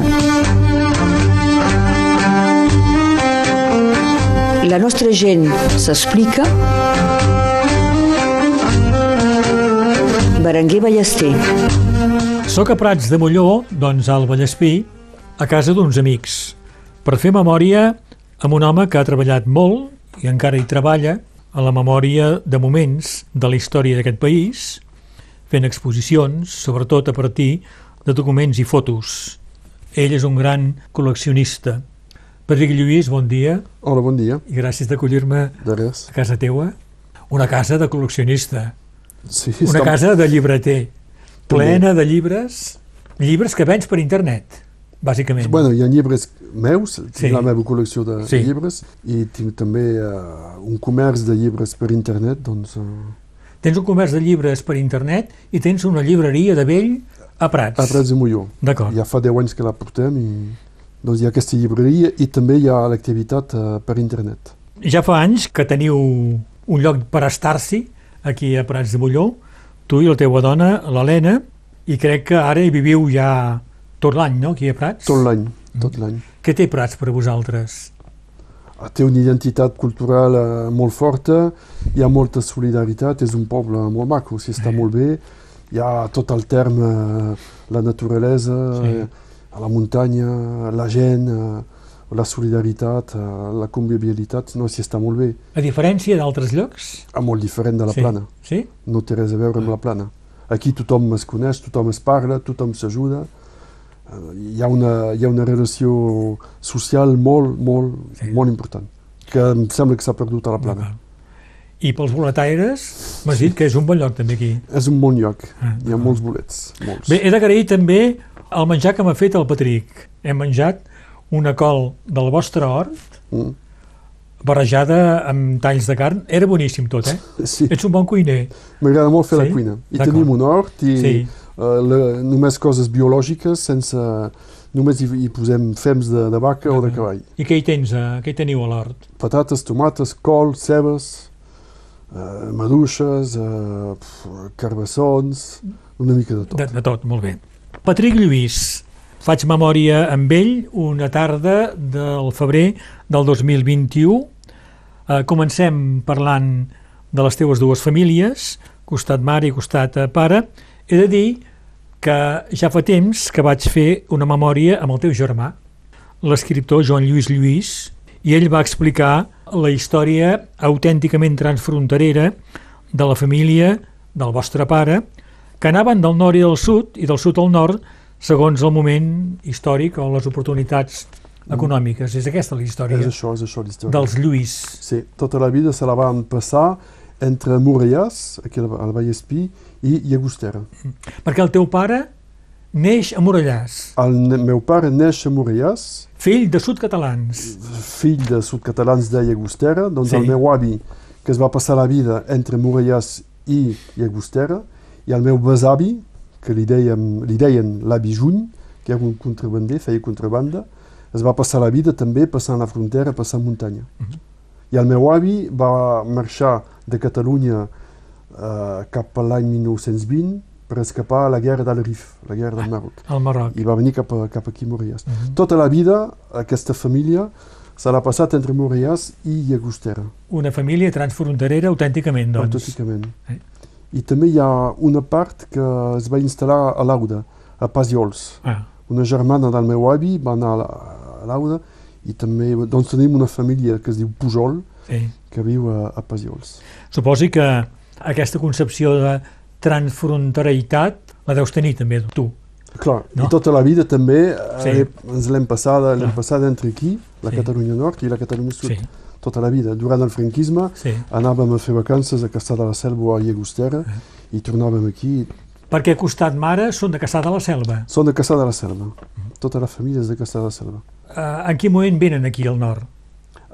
memòria. La nostra gent s'explica. Berenguer Ballester. Soc a Prats de Molló, doncs al Vallespí, a casa d'uns amics, per fer memòria amb un home que ha treballat molt i encara hi treballa a la memòria de moments de la història d'aquest país, fent exposicions, sobretot a partir de documents i fotos. Ell és un gran col·leccionista. Patrick Lluís, bon dia. Hola, bon dia. I gràcies d'acollir-me a casa teua. Una casa de col·leccionista. Sí, Una està- casa de llibreter. Plena de llibres. Llibres que vens per internet, bàsicament. Bueno, hi ha llibres meus, Sí. la meva col·lecció de Sí. llibres i tinc també uh, un comerç de llibres per internet, doncs uh, Tens un comerç de llibres per internet i tens una llibreria de vell a Prats. a Prats de Molló. D'acord. Ja fa 10 anys que la portem i doncs hi ha aquesta llibreria i també hi ha l'activitat uh, per internet. Ja fa anys que teniu un lloc per estar-s'hi aquí a Prats de Molló, tu i la teua dona, l'Helena, i crec que ara hi viviu ja tot l'any, no?, aquí a Prats. Tot l'any, Mm. tot l'any. Què té Prats per a vosaltres? Ah, Té una identitat cultural uh, molt forta, hi ha molta solidaritat, és un poble molt maco, s'hi està Eh. molt bé, hi ha tot el terme, eh, la naturalesa, Sí. eh, a la muntanya, la gent, eh, la solidaritat, la convivialitat, no, s'hi està molt bé. A diferència d'altres llocs? Ah, molt diferent de la sí. plana, Sí? no té res a veure amb la plana. Aquí tothom es coneix, tothom es parla, tothom s'ajuda, hi, ha una, hi ha una relació social molt, molt, Sí. molt important, que em sembla que s'ha perdut a la plana. I pels boletaires, m'has dit que és un bon lloc també aquí. És un bon lloc, Ah, hi ha molts bolets, molts. Bé, he d'agrair també el menjar que m'ha fet el Patrick. Hem menjat una col del vostre hort Mm. barrejada amb talls de carn. Era boníssim tot, eh? Sí, Ets un bon cuiner. m'agrada molt fer Sí? la cuina. I tenim un hort i Sí. uh, la, només coses biològiques, sense... Només hi, hi posem fems de, de vaca o de cavall. I què hi tens? eh? Què hi teniu a l'hort? Patates, tomates, col, cebes, uh, maduixes, pf, carbassons, una mica de tot. De, de tot, molt bé. Patrick Lluís, faig memòria amb ell una tarda del febrer del 2021. Eh, comencem parlant de les teues dues famílies, costat mare i costat eh, pare. He de dir que ja fa temps que vaig fer una memòria amb el teu germà, l'escriptor Joan Lluís Lluís, i ell va explicar la història autènticament transfronterera de la família del vostre pare, que anaven del nord i del sud i del sud al nord segons el moment històric o les oportunitats econòmiques. És aquesta la història És això, és això l'història. dels Lluís. Sí, tota la vida se la van passar entre Morellàs, aquí al al Vallespí, i Llagostera. Perquè el teu pare neix a Morellàs, El meu pare neix a Morellàs, fill de sud-catalans. fill de sud-catalans de Llagostera, doncs Sí. el meu avi, que es va passar la vida entre Morellàs i Llagostera, i el meu besavi, que li, dèiem, li deien l'avi Juny, que era un contrabander, feia contrabanda, es va passar la vida també passant la frontera, passant muntanya. Mhm. I el meu avi va marxar de Catalunya eh, cap a l'any 1920 per escapar a la guerra del Rif, la guerra del Marroc. al Marroc. I va venir cap, a, cap aquí a Morellàs. Mhm. Tota la vida, aquesta família se l'ha passat entre Morellàs i Llagostera, Una família transfronterera autènticament, doncs. autònticament. Eh. I també hi ha una part que es va instal·lar a Lauda, a Pasiols. Ah, Una germana del meu avi va anar a Lauda i també doncs tenim una família que es diu Pujol, sí. que viu a, a Pasiols. Suposi que aquesta concepció de transfronteraitat la deus tenir també tu. Clar, No? i tota la vida també Sí. sí. ens l'hem passada, l'hem Clar. passada entre aquí, la Sí. Catalunya Nord i la Catalunya Sud. Sí, Tota la vida. Durant el franquisme sí. anàvem a fer vacances a Caçà de la Selva a Llagostera Eh. i tornàvem aquí. Perquè a costat mare són de Caçà de la Selva. Són de Caçà de la Selva. Mm. Tota la família és de Caçà de la Selva. Uh, en quin moment venen aquí al nord?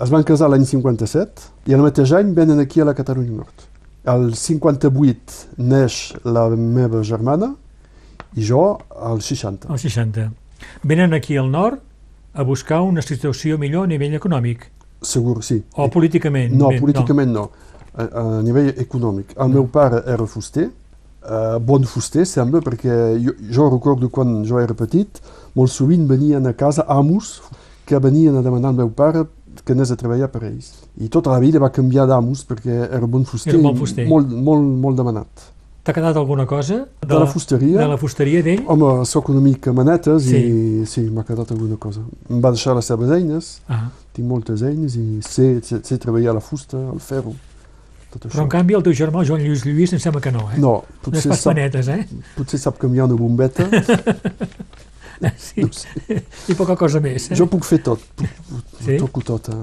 Es van casar l'any 57 i el mateix any venen aquí a la Catalunya Nord. El 58 neix la meva germana i jo al 60. Al 60. Venen aquí al nord a buscar una situació millor a nivell econòmic Segur, sí. o políticament. No, Bé, políticament no. A, a nivell econòmic. El meu pare era fuster, Uh, bon fuster, sembla, perquè jo, jo recordo quan jo era petit, molt sovint venien a casa amos que venien a demanar al meu pare que anés a treballar per ells. I tota la vida va canviar d'amos perquè era bon fuster, Era bon fuster. molt, molt, molt demanat. T'ha quedat alguna cosa? De la fusteria? De la fusteria d'ell? Home, sóc una mica manetes Sí. i sí, m'ha quedat alguna cosa. Em va deixar les seves eines, Ah. tinc moltes eines i sé, sé, sé treballar la fusta, el ferro, tot això. Però en canvi el teu germà, Joan Lluís Lluís, em sembla que no, eh? No, No potser pas sap, panetes, eh? potser sap canviar una bombeta. Sí. No sé. I poca cosa més, eh? Jo puc fer tot, puc, Sí? toco tot, eh,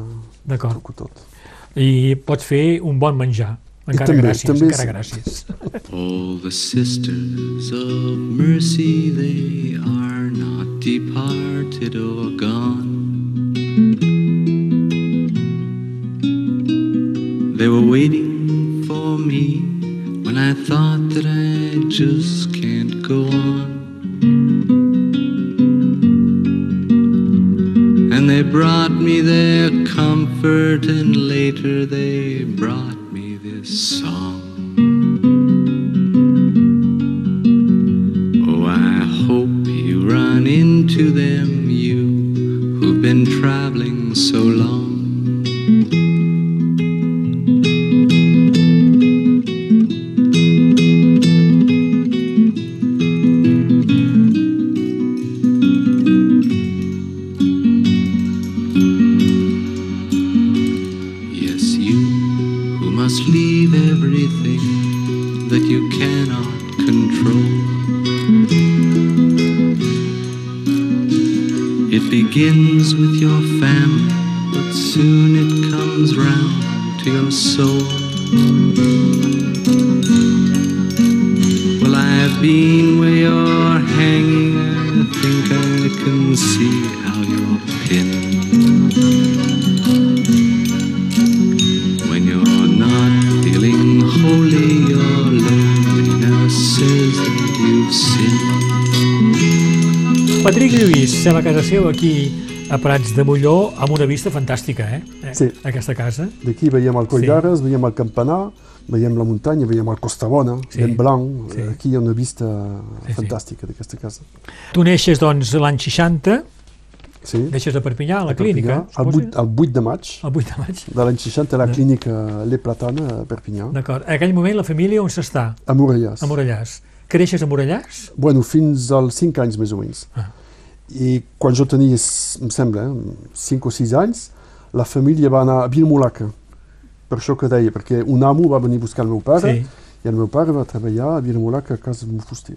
D'acord. toco tot. I pots fer un bon menjar. Encara també- gràcies, també encara gràcies. All the sisters of mercy, they are not departed or gone. They were waiting for me when I thought that I just can't go on. They brought me their comfort, and later they brought me this song. Oh, I hope you run into them, you who've been traveling so long. Seu aquí a Prats de Molló amb una vista fantàstica, eh? eh? Sí. Aquesta casa. D'aquí veiem el Coll Sí. d'Ares, veiem el campanar, veiem la muntanya, veiem el Costa Bona, Sí. ben blanc. Sí. Aquí hi ha una vista sí. fantàstica d'aquesta casa. Tu neixes, doncs, l'any 60, Sí. deixes de Perpinyà, a la A Perpinyà, clínica, el 8, el 8 de maig el 8 de maig. de l'any 60 a la clínica Le Platana a Perpinyà, D'acord. En aquell moment la família on s'està? a Morellàs. A Morellàs. Creixes a Morellàs? Bueno, fins als 5 anys més o menys. Ah. I quan jo tenia, em sembla, eh, 5 o 6 anys, la família va anar a Vilmolaca. Per això que deia, perquè un amo va venir a buscar el meu pare Sí. i el meu pare va treballar a Vilmolaca a casa d'un fuster.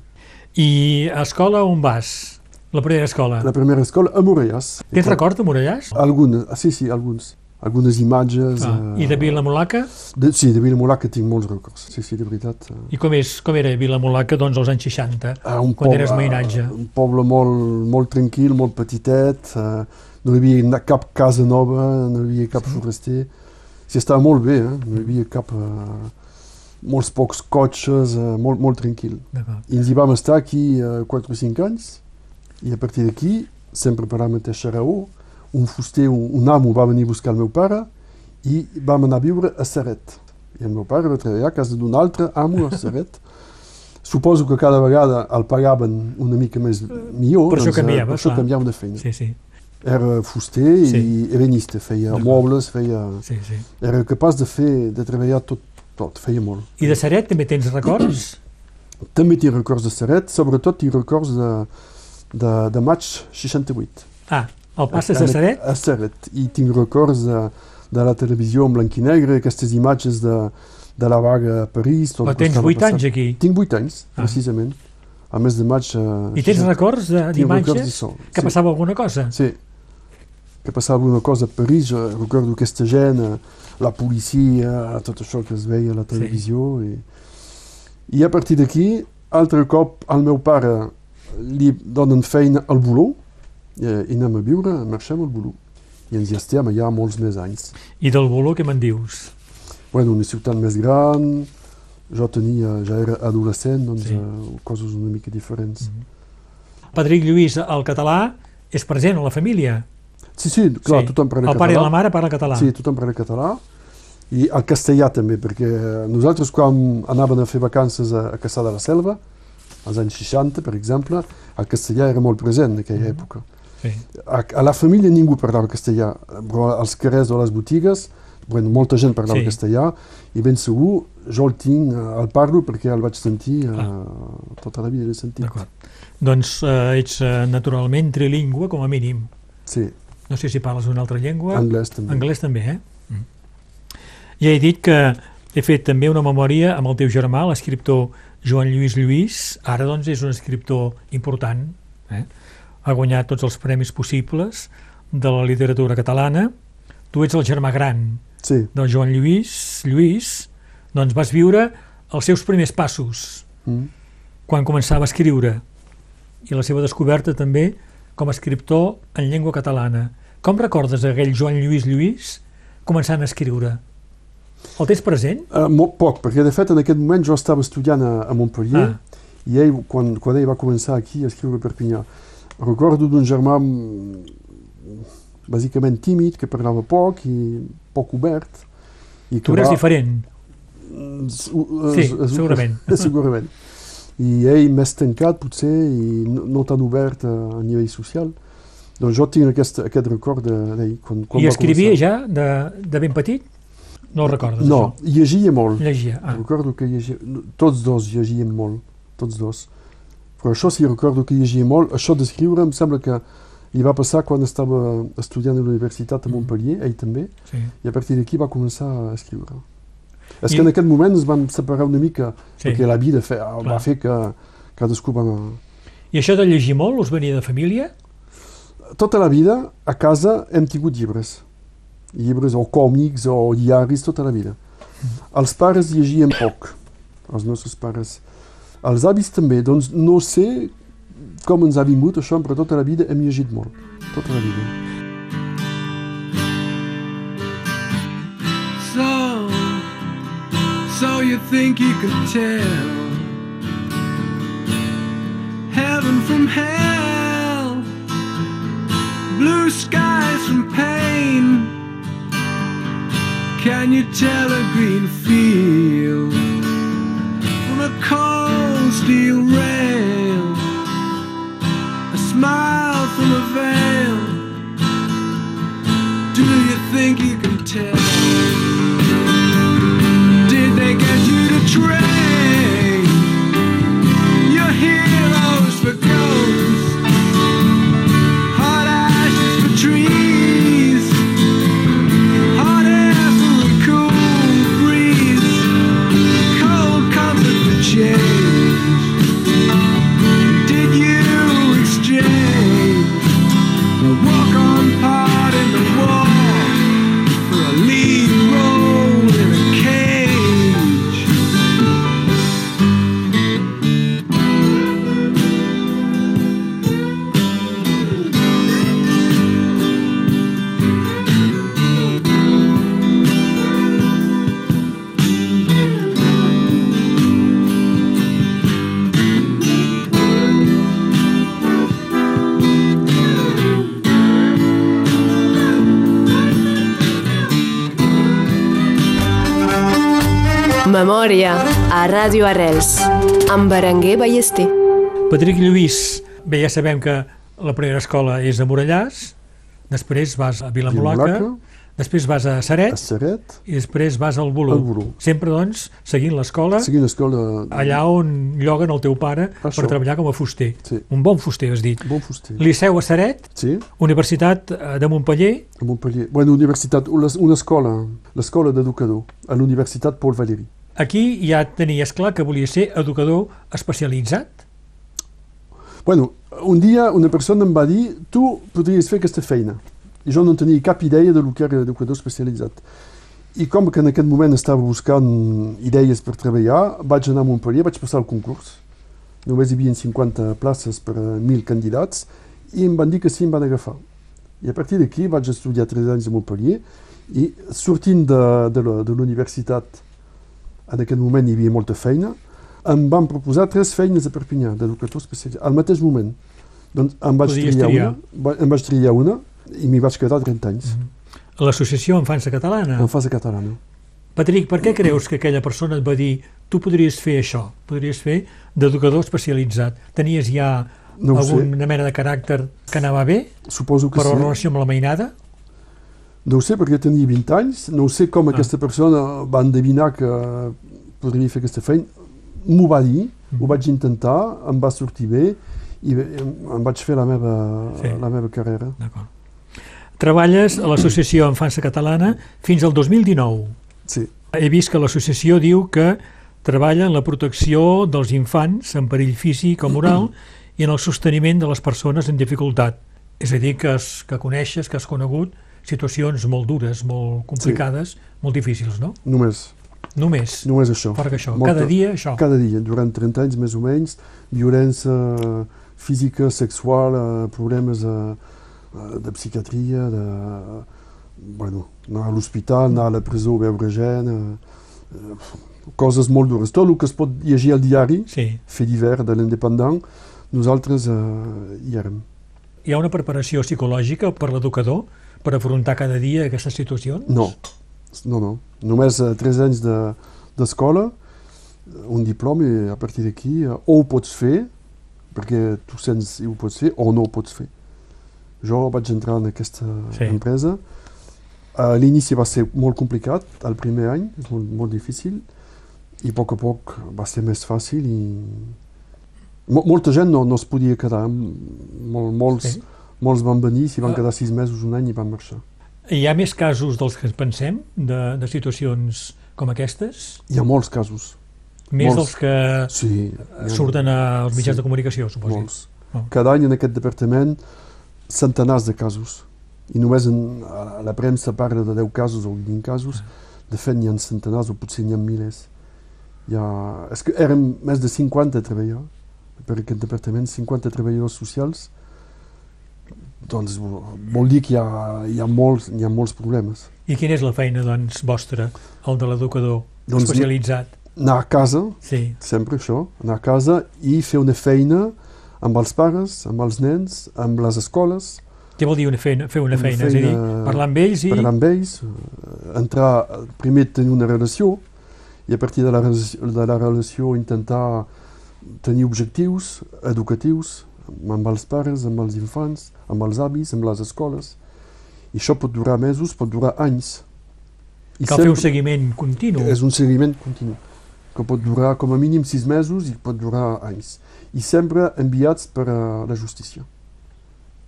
I a escola on vas? La primera escola. La primera escola a Morellàs. Tens record de Morellàs? Algunes, ah, sí, sí, alguns. Algunes imatges. Ah. eh, I de Vilamolaca? De, sí, de Vilmolaca tinc molts records. Sí, sí, de veritat. eh. I com, és, com era Vilamolaca doncs, als anys 60? Ah, un Quan eres mainatge. Un poble molt, molt tranquil, molt petitet, eh, no hi havia cap casa nova, no hi havia cap Sí. forester. Sí, estava molt bé, eh? no hi havia cap... Eh, molts pocs cotxes, eh, molt, molt tranquil. I ens hi vam estar aquí eh, 4 o 5 anys, i a partir d'aquí, sempre per la mateixa raó, un fuster, un, un amo va venir a buscar el meu pare i vam anar a viure a Serret. I el meu pare va treballar a casa d'un altre amo a Serret. Suposo que cada vegada el pagaven una mica més millor, Per això doncs, eh, canviava, per això clar. canviava de feina. Sí, sí, Era fuster Sí. i ebenista, feia mobles, feia... sí, sí. Era capaç de fer, de treballar tot, tot, feia molt. I de Seret també tens records? També tinc records de Serret, sobretot tinc records de, de, de maig 68. Ah, el passes de Seret? A Serret. I tinc records de, de la televisió en blanc i negre, aquestes imatges de, de la vaga a París. Tot que tens estava 8 passant. anys aquí? Tinc 8 anys, Ah. precisament. Al mes de maig... Eh, I tens 60. records de- Tinc records d'imatges que sí. passava alguna cosa? Sí. Que passava alguna cosa a París, jo recordo aquesta gent, eh, la policia, tot això que es veia a la televisió. I, I a partir d'aquí, altre cop, al meu pare li donen feina al i anem a viure, marxem al Boló. I ens hi estem allà molts més anys. I del Boló què me'n dius? Bueno, una ciutat més gran, jo tenia, ja era adolescent, doncs Sí. eh, coses una mica diferents. Patrick Lluís, el català és present a la família? Sí, sí, clar, Sí. tothom parla El pare i català. la mare parlen català? Sí, tothom parla català. I el castellà també, perquè nosaltres quan anàvem a fer vacances a, a Caçà de la Selva, als anys 60, per exemple, el castellà era molt present en aquella Mhm. època. Sí. A, a la família ningú parlava castellà, però als carrers o a les botigues, bueno, molta gent parlava Sí. castellà, i ben segur, jo el tinc, eh, el parlo perquè el vaig sentir, eh, Clar. tota la vida l'he sentit. D'acord. Doncs eh, ets eh, naturalment trilingüe, com a mínim. Sí, No sé si parles una altra llengua. anglès també. Anglès també, eh? Mm. Ja he dit que he fet també una memòria amb el teu germà, l'escriptor Joan Lluís Lluís. Ara, doncs, és un escriptor important. Eh? Ha guanyat tots els premis possibles de la literatura catalana. Tu ets el germà gran Sí, del Joan Lluís. Lluís, doncs vas viure els seus primers passos mm. quan començava a escriure i la seva descoberta també com a escriptor en llengua catalana. Com recordes aquell Joan Lluís Lluís començant a escriure? El tens present? Uh, molt poc, perquè de fet en aquest moment jo estava estudiant a, a Montpellier Ah. i ell, quan, quan ell va començar aquí a escriure a Perpinyà, recordo d'un germà mm, bàsicament tímid, que parlava poc i poc obert. I Tu eres diferent. Mm, Sí, s- s- segurament. segurament. I ell més tancat, potser, i no, no tan obert a, a nivell social. Doncs jo tinc aquest, aquest record de- d'ell. Quan, quan I va escrivia començar. ja de, de ben petit? No ho recordes, No, llegia molt. això? Llegia. Ah. Recordo que llegia... Tots dos llegíem molt, tots dos. Però això sí, recordo que llegia molt. Això d'escriure em sembla que li va passar quan estava estudiant a la universitat a Montpellier, ell també, Sí. i a partir d'aquí va començar a escriure. És I- que en aquest moment ens vam separar una mica, Sí. perquè la vida fe, va fer que cadascú va... I això de llegir molt us venia de família? Tota la vida, a casa, hem tingut llibres. Llibres o còmics o diaris, tota la vida. Els pares llegien poc, els nostres pares. Els avis també, doncs no sé ha vingut això, però tota la vida hem llegit molt. Tota la vida. So, so you think you could tell heaven from hell, blue skies from pain? Can you tell a green field from a cold steel rail? A smile from a veil. Do you think you can tell? Did they get you to train Memòria a Ràdio Arrels amb Berenguer Ballester. Patrick Lluís, bé, ja sabem que la primera escola és a Morellàs, després vas a Vilamolaca, Vilamolaca. després vas a A Saret Seret, i després vas al Bolú. Al Bolú. Sempre, doncs, seguint l'escola, seguint l'escola... allà on lloguen el teu pare per Això. treballar com a fuster. Sí. Un bon fuster, has dit. Bon fuster. Liceu a Saret, Sí, Universitat eh, de Montpellier, a Montpellier. Bueno, universitat, una, una escola, l'escola d'educador, a l'Universitat Paul Valéry. Aquí ja tenies clar que volia ser educador especialitzat. Bueno, un dia una persona em va dir tu podries fer aquesta feina. I jo no tenia cap idea de lo que era educador especialitzat. I com que en aquest moment estava buscant idees per treballar, vaig anar a Montpellier, vaig passar el concurs. Només hi havia 50 places per a 1.000 candidats i em van dir que sí, em van agafar. I a partir d'aquí vaig estudiar 3 anys a Montpellier i sortint de, de, l'universitat, en aquest moment hi havia molta feina, em van proposar tres feines a Perpinyà, d'educador especialitzat, al mateix moment. Doncs em vaig Podies triar, triar. una, em vaig triar una i m'hi vaig quedar 30 anys, L'Associació Infància Catalana. en fase catalana. Patrick, per què creus que aquella persona et va dir tu podries fer això, podries fer d'educador especialitzat? Tenies ja No ho sé. alguna mena de caràcter que anava bé, Suposo que però sí. relació amb la mainada? No ho sé perquè tenia 20 anys, no sé com Ah. aquesta persona va endevinar que podria fer aquesta feina. M'ho va dir, Mhm. ho vaig intentar, em va sortir bé i bé, em, vaig fer la meva, Sí. la meva carrera. Treballes a l'Associació Enfança Catalana fins al 2019. Sí, He vist que l'associació diu que treballa en la protecció dels infants en perill físic o moral i en el sosteniment de les persones en dificultat. És a dir, que, has, que coneixes, que has conegut situacions molt dures, molt complicades, molt difícils, no? només, Només, només això. perquè això, Molta- cada dia això. Cada dia, durant 30 anys més o menys, violència física, sexual, eh, problemes eh, eh, de psiquiatria, de, bueno, anar a l'hospital, anar a la presó, veure gent, coses molt dures. Tot el que es pot llegir al diari, Sí. fer d'hivern de l'independent, nosaltres eh, hi érem. Hi ha una preparació psicològica per l'educador per afrontar cada dia aquestes situacions? No, no, no. Només eh, 3 anys de- d'escola, eh, un diploma i a partir d'aquí eh, o ho pots fer, perquè tu sents i ho pots fer, o no ho pots fer. Jo vaig entrar en aquesta Sí. empresa. A l'inici va ser molt complicat, el primer any, és molt, molt difícil, i a poc a poc va ser més fàcil i... Mo molta gent no, no es podia quedar, Mol, molts, Sí. Molts van venir, s'hi van Ah. quedar sis mesos, un any i van marxar. Hi ha més casos dels que pensem, de, de situacions com aquestes? Hi ha molts casos. Més Molts. dels que Sí, ha surten als mitjans Sí. de comunicació, suposo. molts. Oh. Cada any en aquest departament centenars de casos. I només en, a la premsa parla de 10 casos o 20 casos. De fet, n'hi ha centenars o potser n'hi ha milers. Hi ha... És que érem més de 50 a treballar per aquest departament, 50 treballadors socials. Doncs vol dir que hi ha, hi ha, molts, hi ha molts problemes. I quina és la feina, doncs, vostra, el de l'educador Doncs- especialitzat? Anar a casa, Sí, sempre això, anar a casa i fer una feina amb els pares, amb els nens, amb les escoles, què vol dir una feina, fer una Una feina? És a dir, feina- parlar amb ells i... parlar amb ells, eh, entrar, primer tenir una relació i a partir de la, de la relació intentar tenir objectius educatius amb els pares, amb els infants, amb els avis, amb les escoles. I això pot durar mesos, pot durar anys. I Cal fer un seguiment continu. és un seguiment continu, que pot durar com a mínim sis mesos i pot durar anys. I sempre enviats per a la justícia.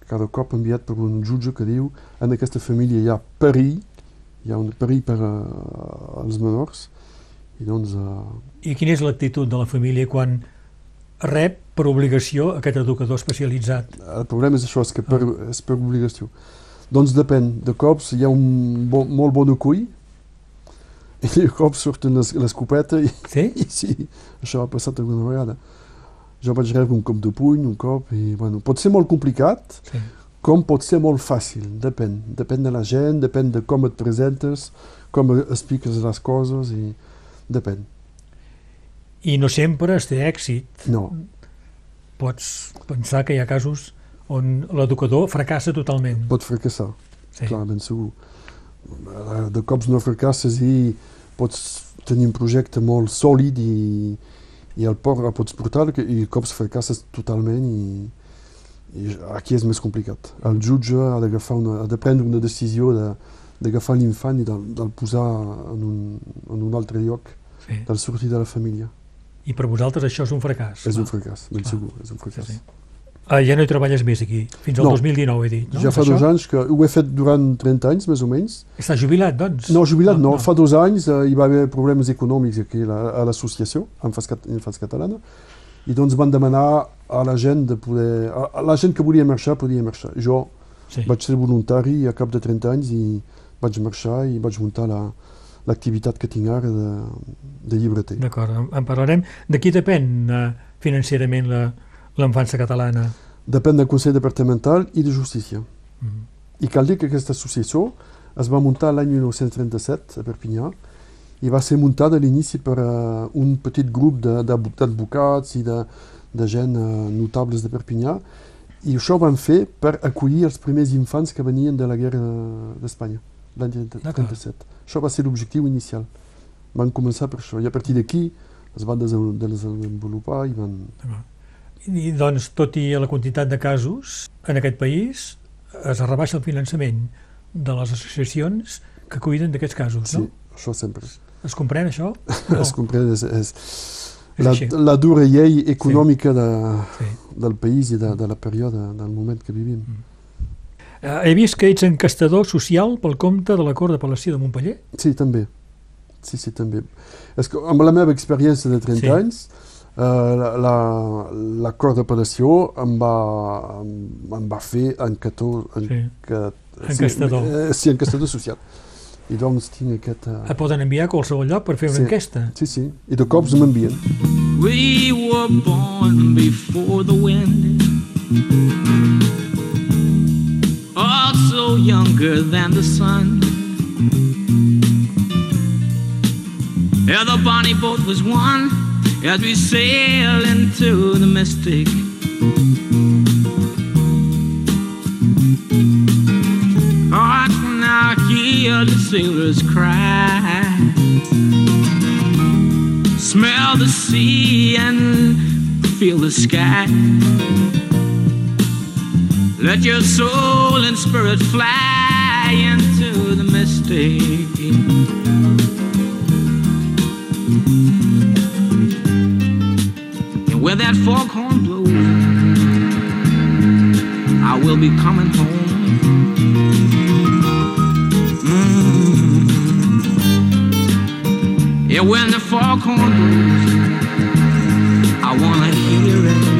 Cada cop enviat per un jutge que diu en aquesta família hi ha perill, hi ha un perill per a, als menors, i doncs eh, I quina és l'actitud de la família quan rep per obligació aquest educador especialitzat? el problema és això, és que per, és per obligació. Doncs depèn, de cops hi ha un bo, molt bon acull, i de cops surten les- l'escopeta i, Sí? I sí, això ha passat alguna vegada. Jo vaig rebre un cop de puny, un cop, i bueno, pot ser molt complicat, Sí. com pot ser molt fàcil, depèn. Depèn de la gent, depèn de com et presentes, com expliques les coses, i depèn. I no sempre es té èxit. No, Pots pensar que hi ha casos on l'educador fracassa totalment. pot fracassar, Sí. clar, ben segur. Eh, De cops no fracasses i pots tenir un projecte molt sòlid i, i el, por, el pots portar que- i de cops fracasses totalment i, i aquí és més complicat. El jutge ha una, ha de prendre una decisió de, d'agafar l'infant i del, del posar en un, en un altre lloc, sí. del sortir de la família. I per vosaltres això és un fracàs. És clar. un fracàs, ben Clar. segur, és un fracàs. Sí, sí. Ah, ja no hi treballes més aquí, fins al No. 2019 he dit, no? Ja fa dos anys que ho he fet durant 30 anys, més o menys, Estàs jubilat, doncs? No, jubilat no. Fa dos anys eh, hi va haver problemes econòmics aquí a la- a l'associació, Infants Catalana, i doncs van demanar a la gent de poder... A, a la gent que volia marxar, podia marxar. Jo Sí. vaig ser voluntari a cap de 30 anys i vaig marxar i vaig muntar la- l'activitat que tinc ara de, de llibreter. D'acord, en, parlarem. De qui depèn eh, financerament l'infança catalana? Depèn del Consell Departamental i de Justícia. Mm. I cal dir que aquesta associació es va muntar l'any 1937 a Perpinyà i va ser muntada a l'inici per uh, un petit grup d'advocats i de, de gent uh, notables de Perpinyà i això ho van fer per acollir els primers infants que venien de la guerra d'Espanya, l'any 30 D'acord. 37. Això va ser l'objectiu inicial. van començar per això, i a partir d'aquí es van desen- desenvolupar i van... I doncs, tot i la quantitat de casos en aquest país, es rebaixa el finançament de les associacions que cuiden d'aquests casos, Sí, no? això sempre. Es comprèn això? No. Es comprèn, és, és És la, així. la dura llei econòmica de, Sí. del país i de, de la període, del moment que vivim. Eh, he vist que ets encastador social pel compte de la Cort d'Apel·lació de Montpellier. Sí, també. Sí, sí, també. És que amb la meva experiència de 30 Sí. anys, eh, la, la, la Cort d'Apel·lació em va, em, em va fer encator, en, Sí. que, Encastador. Sí, eh, sí, encastador social. I doncs tinc aquest... Et Eh, poden enviar a qualsevol lloc per fer una Sí. enquesta. sí, sí. I de cops m'envien. We were born before the wind. Younger than the sun. Yeah, the bonnie boat was one as we sail into the mystic. Oh, I can now hear the sailors cry smell the sea and feel the sky. Let your soul and spirit fly into the mystic. And where that foghorn blows, I will be coming home. Mm. Yeah, when the foghorn blows, I wanna hear it.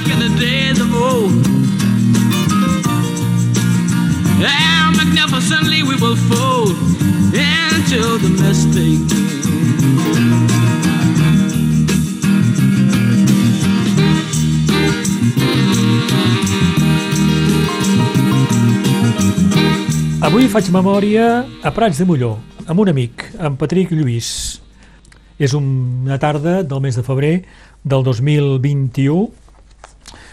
Back in the days of old. Yeah, magnificently we will fold into the mystic. Avui faig memòria a Prats de Molló, amb un amic, en Patrick Lluís. És una tarda del mes de febrer del 2021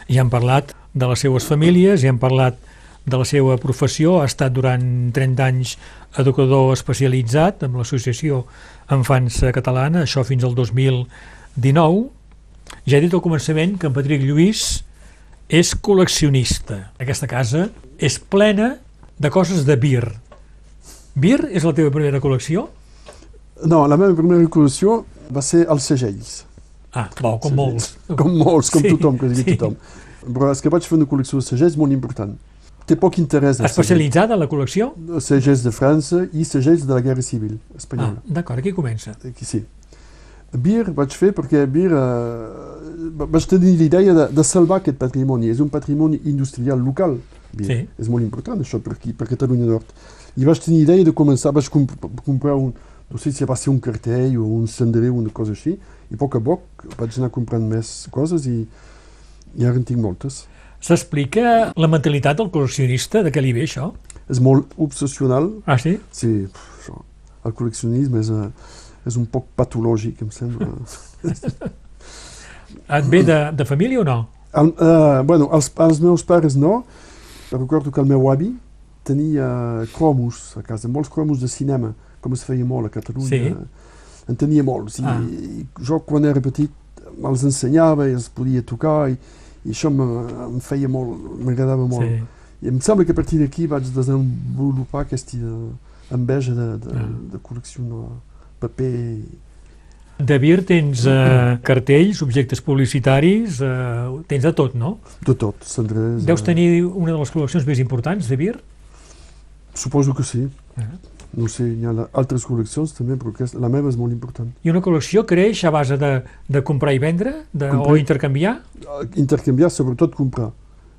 i hem parlat de les seues famílies, i hem parlat de la seva professió, ha estat durant 30 anys educador especialitzat amb l'associació Enfants Catalana, això fins al 2019. Ja he dit al començament que en Patrick Lluís és col·leccionista. Aquesta casa és plena de coses de bir. Bir és la teva primera col·lecció? No, la meva primera col·lecció va ser els segells. Ah, com molts. Com molts, com Sí, tothom, que digui sí. tothom. Però és que vaig fer una col·lecció de segells molt important. Té poc interès. Especialitzada en la col·lecció? segells. De França i segells de la Guerra Civil Ah, espanyola. d'acord, aquí comença. Aquí sí. Bir vaig fer perquè Bir eh, vaig tenir l'idea de, de salvar aquest patrimoni. És un patrimoni industrial local. Bir. Sí. És molt important això per aquí, per Catalunya Nord. I vaig tenir l'idea de començar, vaig comp comprar un, no sé si va ser un cartell o un cendrer o una cosa així, i a poc a poc vaig anar comprant més coses i, i ara en tinc moltes. S'explica la mentalitat del col·leccionista, de què li ve això? És molt obsessional, Ah, sí? sí, això. el col·leccionisme és, eh, és un poc patològic, em sembla. Et ve de, de família o no? El, uh, bueno, els, els meus pares no, recordo que el meu avi tenia cromos a casa, molts cromos de cinema, com es feia molt a Catalunya. Sí. En tenia molts. I, Ah. i jo, quan era petit, me'ls ensenyava i els podia tocar i, i això me- em feia molt, m'agradava molt. Sí. I em sembla que a partir d'aquí vaig desenvolupar aquesta enveja de, de, Ah. de col·leccionar paper. De bir tens eh, cartells, objectes publicitaris, eh, tens de tot, no? De tot, cendrers. Deus eh, tenir una de les col·leccions més importants de bir? Suposo que sí. Ah. No sé, hi ha altres col·leccions també, però aquesta, la meva és molt important. I una col·lecció creix a base de, de comprar i vendre de, o Comprar. intercanviar? Eh, Intercanviar, sobretot comprar.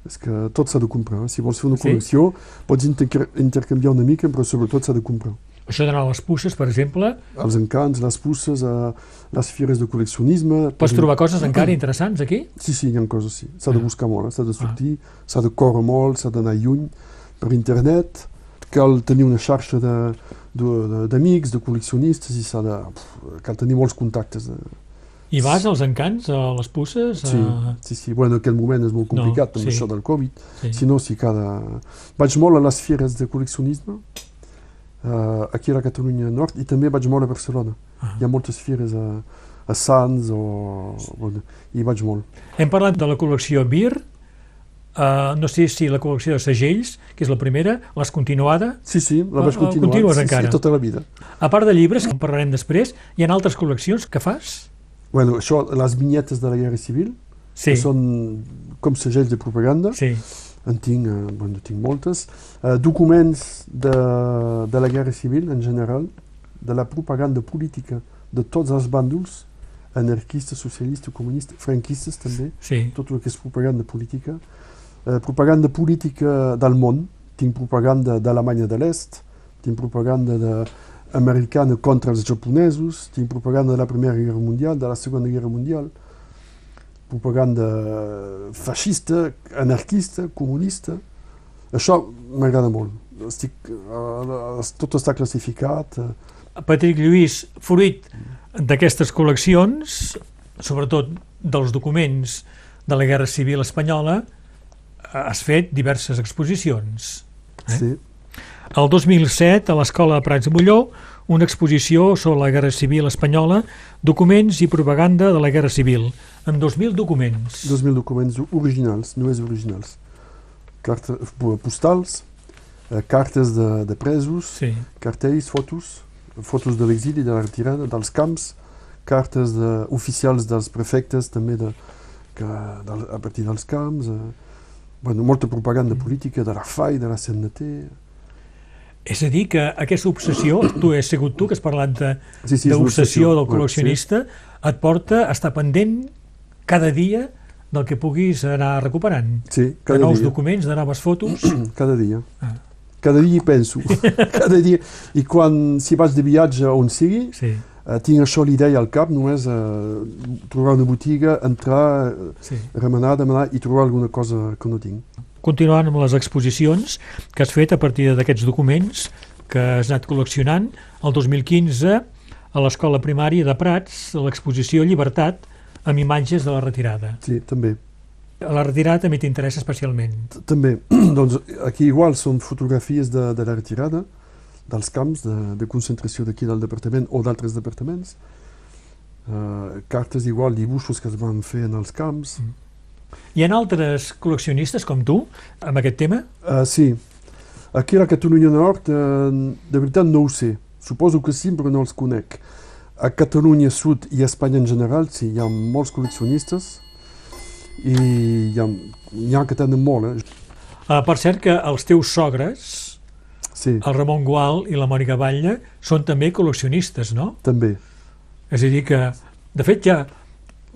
És que tot s'ha de comprar. eh? Si vols fer una Sí? col·lecció, pots inter intercanviar una mica, però sobretot s'ha de comprar. Això d'anar a les puces, per exemple, Els encants, les puces, eh, les fires de col·leccionisme... pots trobar coses encara interessants aquí? Sí, sí, hi ha coses, sí. S'ha de Ah. buscar molt, eh? s'ha de sortir, s'ha de córrer molt, s'ha d'anar lluny per internet, cal tenir una xarxa de- de- de- d'amics, de, col·leccionistes i s'ha de... pf, cal tenir molts contactes. De, I vas als encants, a les puces? Sí, A... sí, sí. Bueno, aquell moment és molt No, complicat amb sí. això del Covid. Sí. Si no, si cada... Vaig molt a les fires de col·leccionisme, uh, aquí a la Catalunya Nord, i també vaig molt a Barcelona. Ah. Hi ha moltes fires a, a Sants o... Bueno, i vaig molt. Hem parlat de la col·lecció BIR, uh, no sé si la col·lecció de segells, que és la primera, l'has continuada. Sí, sí, la Ah, vaig ah, continuar. continues sí, encara? Sí, tota la vida. A part de llibres, que en parlarem després, hi ha altres col·leccions que fas? Bueno, això, les vinyetes de la Guerra Civil, Sí, que són com segells de propaganda, sí. en tinc, eh, bueno, tinc moltes. Eh, documents de, de la Guerra Civil, en general, de la propaganda política de tots els bàndols, anarquistes, socialistes, comunistes, franquistes també, sí. tot el que és propaganda política. Eh, propaganda política del món, tinc propaganda d'Alemanya de l'Est, tinc propaganda de americana contra els japonesos, tinc propaganda de la Primera Guerra Mundial, de la Segona Guerra Mundial, propaganda feixista, anarquista, comunista. Això m'agrada molt. Estic, eh, tot està classificat. Eh, Patrick Lluís, fruit d'aquestes col·leccions, sobretot dels documents de la Guerra Civil Espanyola, has fet diverses exposicions. Eh? sí. El 2007, a l'Escola de Prats de Molló, una exposició sobre la Guerra Civil Espanyola, documents i propaganda de la Guerra Civil, amb 2.000 documents. 2.000 documents originals, només originals. Cartes postals, eh, cartes de, de presos, Sí, cartells, fotos, fotos de l'exili, de la retirada, dels camps, cartes de, oficials dels prefectes també de, que, del, a partir dels camps, eh, bueno, molta propaganda política de la FAI, de la CNT. és a dir, que aquesta obsessió, tu has sigut tu que has parlat de, Sí, sí, d'obsessió del obsessió. col·leccionista, et porta a estar pendent cada dia del que puguis anar recuperant. Sí, De cada nous dia. documents, de noves fotos. Cada dia. Ah. Cada dia hi penso. cada dia. I quan, si vaig de viatge on sigui, Sí, eh, tinc això l'idea al cap, només eh, trobar una botiga, entrar, eh, sí. remenar, demanar i trobar alguna cosa que no tinc. Continuant amb les exposicions que has fet a partir d'aquests documents que has anat col·leccionant, el 2015 a l'Escola Primària de Prats, a l'exposició Llibertat, amb imatges de la retirada. Sí, també. La retirada també t'interessa especialment. També, doncs aquí igual són fotografies de, de la retirada, dels camps de, de concentració d'aquí del departament o d'altres departaments, uh, cartes igual, dibuixos que es van fer en els camps. Hi ha altres col·leccionistes com tu amb aquest tema? Uh, sí, aquí a la Catalunya Nord, uh, de veritat no ho sé. Suposo que sí, però no els conec. A Catalunya Sud i a Espanya en general, sí, hi ha molts col·leccionistes i hi ha, hi ha que tenen molt, eh? Uh, per cert que els teus sogres, Sí, el Ramon Gual i la Mònica Batlle, són també col·leccionistes, no? també. És a dir que, de fet, ja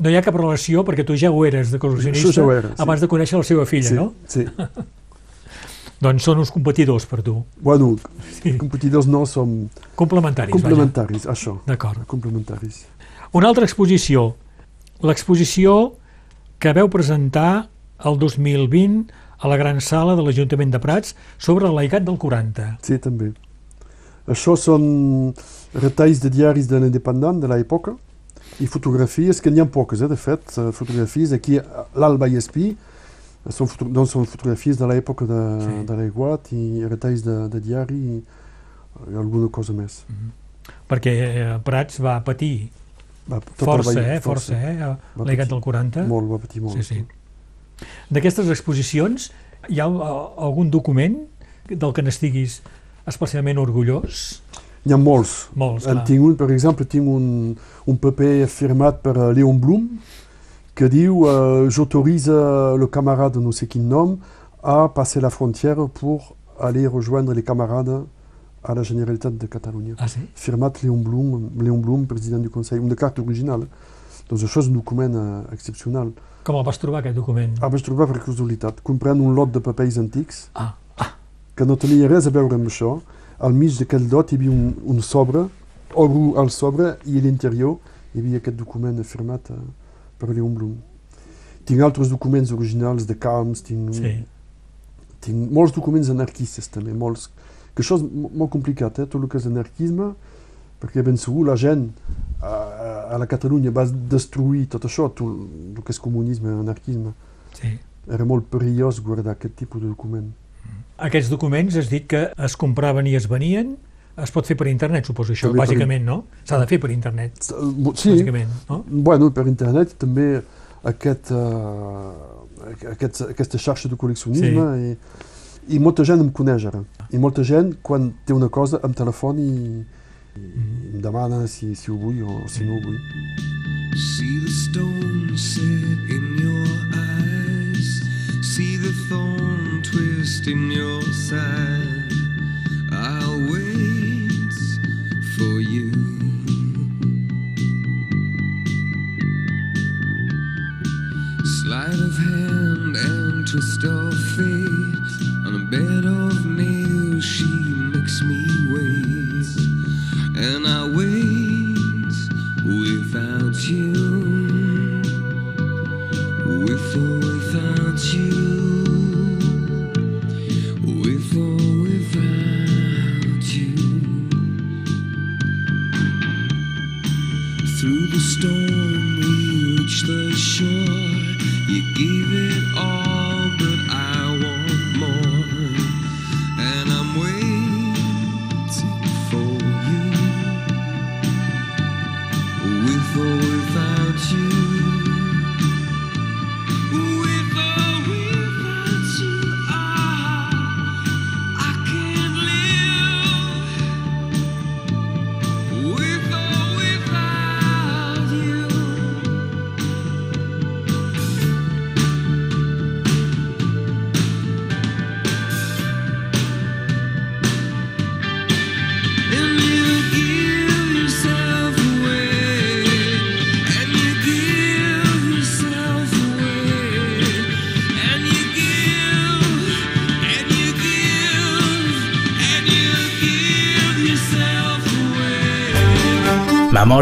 no hi ha cap relació perquè tu ja ho eres de col·leccionista Això ja era, sí. abans de conèixer la seva filla, sí, no? Sí. Doncs són uns competidors per tu, Bueno, Sí. competidors no, som complementaris. complementaris, això. Vaja. D'acord. Complementaris. Una altra exposició, l'exposició que veu presentar el 2020 a la gran sala de l'Ajuntament de Prats sobre el laicat del 40. Sí, també. Això són retalls de diaris de l'independent de l'època i fotografies, que n'hi ha poques, eh, de fet, eh, fotografies aquí a l'Alba i Espí, eh, són, foto doncs són fotografies de l'època de, Sí. de l'aiguat i retalls de, de diari i, i alguna cosa més. Perquè eh, Prats va patir Va, força, veí- eh? Força, eh? Va El laicat patir del 40. Molt, va patir molt. Sí, sí. D'aquestes exposicions, hi ha eh, algun document del que n'estiguis especialment orgullós? N'hi ha molts. Molts, En tinc un, per exemple, tinc un, un paper firmat per eh, Léon Blum que diu uh, j'autorise le camarade no sé quin nom a passer la frontière pour aller rejoindre les camarades a la Generalitat de Catalunya. Ah, sí? Firmat Léon Blum, Léon Blum, president du Consell, una carta original. Doncs això és un document uh, excepcional. Com el vas trobar, aquest document? Ah, vaig trobar per casualitat, comprant un lot de papers antics Ah, que no tenia res a veure amb això. Al mig d'aquell lot hi havia un, un sobre, obro el sobre i a l'interior hi havia aquest document firmat eh, per Léon Blum. Tinc altres documents originals de camps, tinc, sí. tinc molts documents anarquistes també, molts, que això és mo- molt complicat, eh, tot el que és anarquisme, perquè ben segur la gent a, a la Catalunya va destruir tot això, tot el que és comunisme, anarquisme. Sí. Era molt perillós guardar aquest tipus de document. Aquests documents has dit que es compraven i es venien, es pot fer per internet, suposo això, També per bàsicament, no? S'ha de fer per internet, Sí, bàsicament, no? bueno, per internet també aquest, uh, aquest, aquesta xarxa de col·leccionisme i, i molta gent em coneix ara. I molta gent, quan té una cosa, em telefona i, si, si o si no. See the stone set in your eyes. See the thorn twist in your side. I'll wait for you. Sleight of hand and twist of fate. On a bed of nails,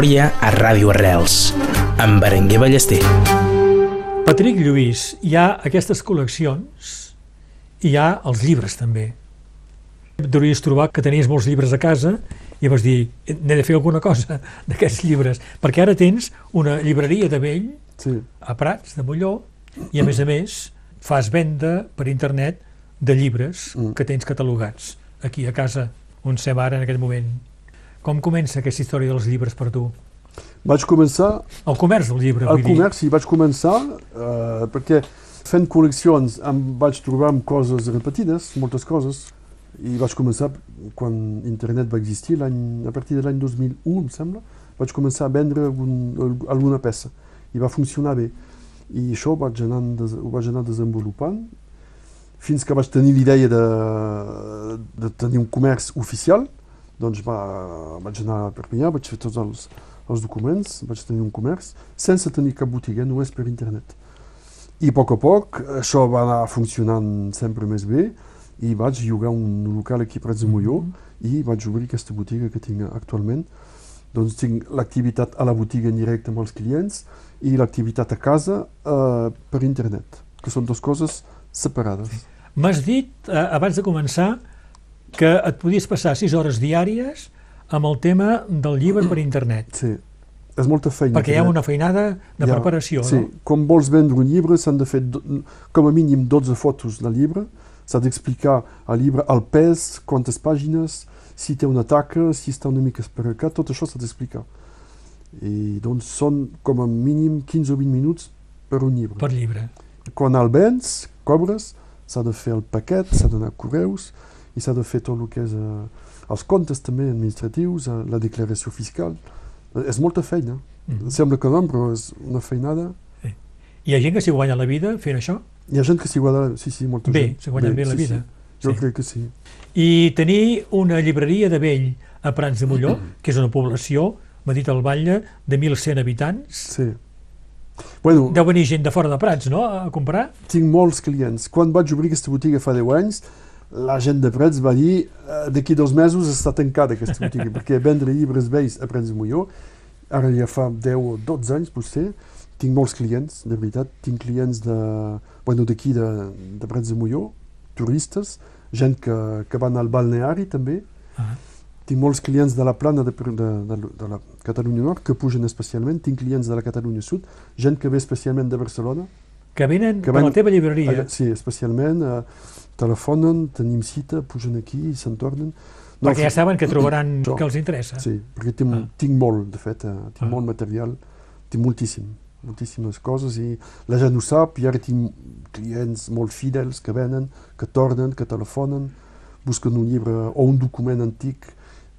Memòria a Ràdio Arrels, amb Berenguer Ballester. Patrick Lluís, hi ha aquestes col·leccions i hi ha els llibres també. Deuries trobar que tenies molts llibres a casa i vas dir, n'he de fer alguna cosa d'aquests llibres, perquè ara tens una llibreria de vell Sí. a Prats, de Molló, i a més a més fas venda per internet de llibres Mm. que tens catalogats aquí a casa, on sem ara en aquest moment. Com comença aquesta història dels llibres per tu? Vaig començar El comerç del llibre, vull dir. comerç, sí, vaig començar eh, perquè fent col·leccions em vaig trobar amb coses repetides, moltes coses, i vaig començar quan internet va existir, a partir de l'any 2001, em sembla, vaig començar a vendre algun, alguna peça i va funcionar bé. I això ho vaig anar, ho vaig anar desenvolupant fins que vaig tenir l'idea de, de tenir un comerç oficial, doncs va, vaig anar a Perpinyà, vaig fer tots els, els documents, vaig tenir un comerç, sense tenir cap botiga, només per internet. I a poc a poc això va anar funcionant sempre més bé i vaig llogar un local aquí a Prats de Molló i vaig obrir aquesta botiga que tinc actualment. Doncs tinc l'activitat a la botiga en directe amb els clients i l'activitat a casa eh, per internet, que són dues coses separades. M'has dit, eh, abans de començar, que et podies passar 6 hores diàries amb el tema del llibre per internet, Sí, és molta feina. perquè hi ha una feinada de Ja, preparació, sí. no? Com vols vendre un llibre, s'han de fer com a mínim 12 fotos del llibre, s'ha d'explicar al llibre el pes, quantes pàgines, si té una taca, si està una mica esparracat, tot això s'ha d'explicar. I doncs són com a mínim 15 o 20 minuts per un llibre. Per llibre. Quan el vens, cobres, s'ha de fer el paquet, s'ha d'anar a correus i s'ha de fer tot el que és eh, els comptes també administratius, eh, la declaració fiscal. Eh, és molta feina. Mhm. Sembla que no, però és una feinada. Hi ha gent que s'hi guanya la vida fent això? Hi ha gent que s'hi guanya, sí, sí, molta Bé, gent. s'hi guanyen bé la sí, vida. Sí. Jo Sí. crec que sí. I tenir una llibreria de vell a Prats de Molló, que és una població, m'ha dit el Batlle, de 1.100 habitants. Sí. Bueno, Deu venir gent de fora de Prats, no?, a comprar? tinc molts clients. Quan vaig obrir aquesta botiga fa 10 anys, la gent de Prats va dir eh, d'aquí dos mesos està tancada aquesta botiga, perquè vendre llibres vells a Prats de Molló, ara ja fa 10 o 12 anys, potser, tinc molts clients, de veritat, tinc clients de, bueno, d'aquí de, de Prats de Molló, turistes, gent que, que van al balneari també, Ah. tinc molts clients de la plana de, de, de, de la Catalunya Nord que pugen especialment, tinc clients de la Catalunya Sud, gent que ve especialment de Barcelona, Que venen Que per ven- la teva llibreria. Sí, especialment, eh, telefonen, tenim cita, pugen aquí i se'n tornen. perquè ja saben que trobaran Això. que els interessa. Sí, perquè tinc, Ah. tinc molt, de fet, eh, tinc Ah. molt material, tinc moltíssim, moltíssimes coses i la gent ho sap i ara tinc clients molt fidels que venen, que tornen, que telefonen, busquen un llibre o un document antic,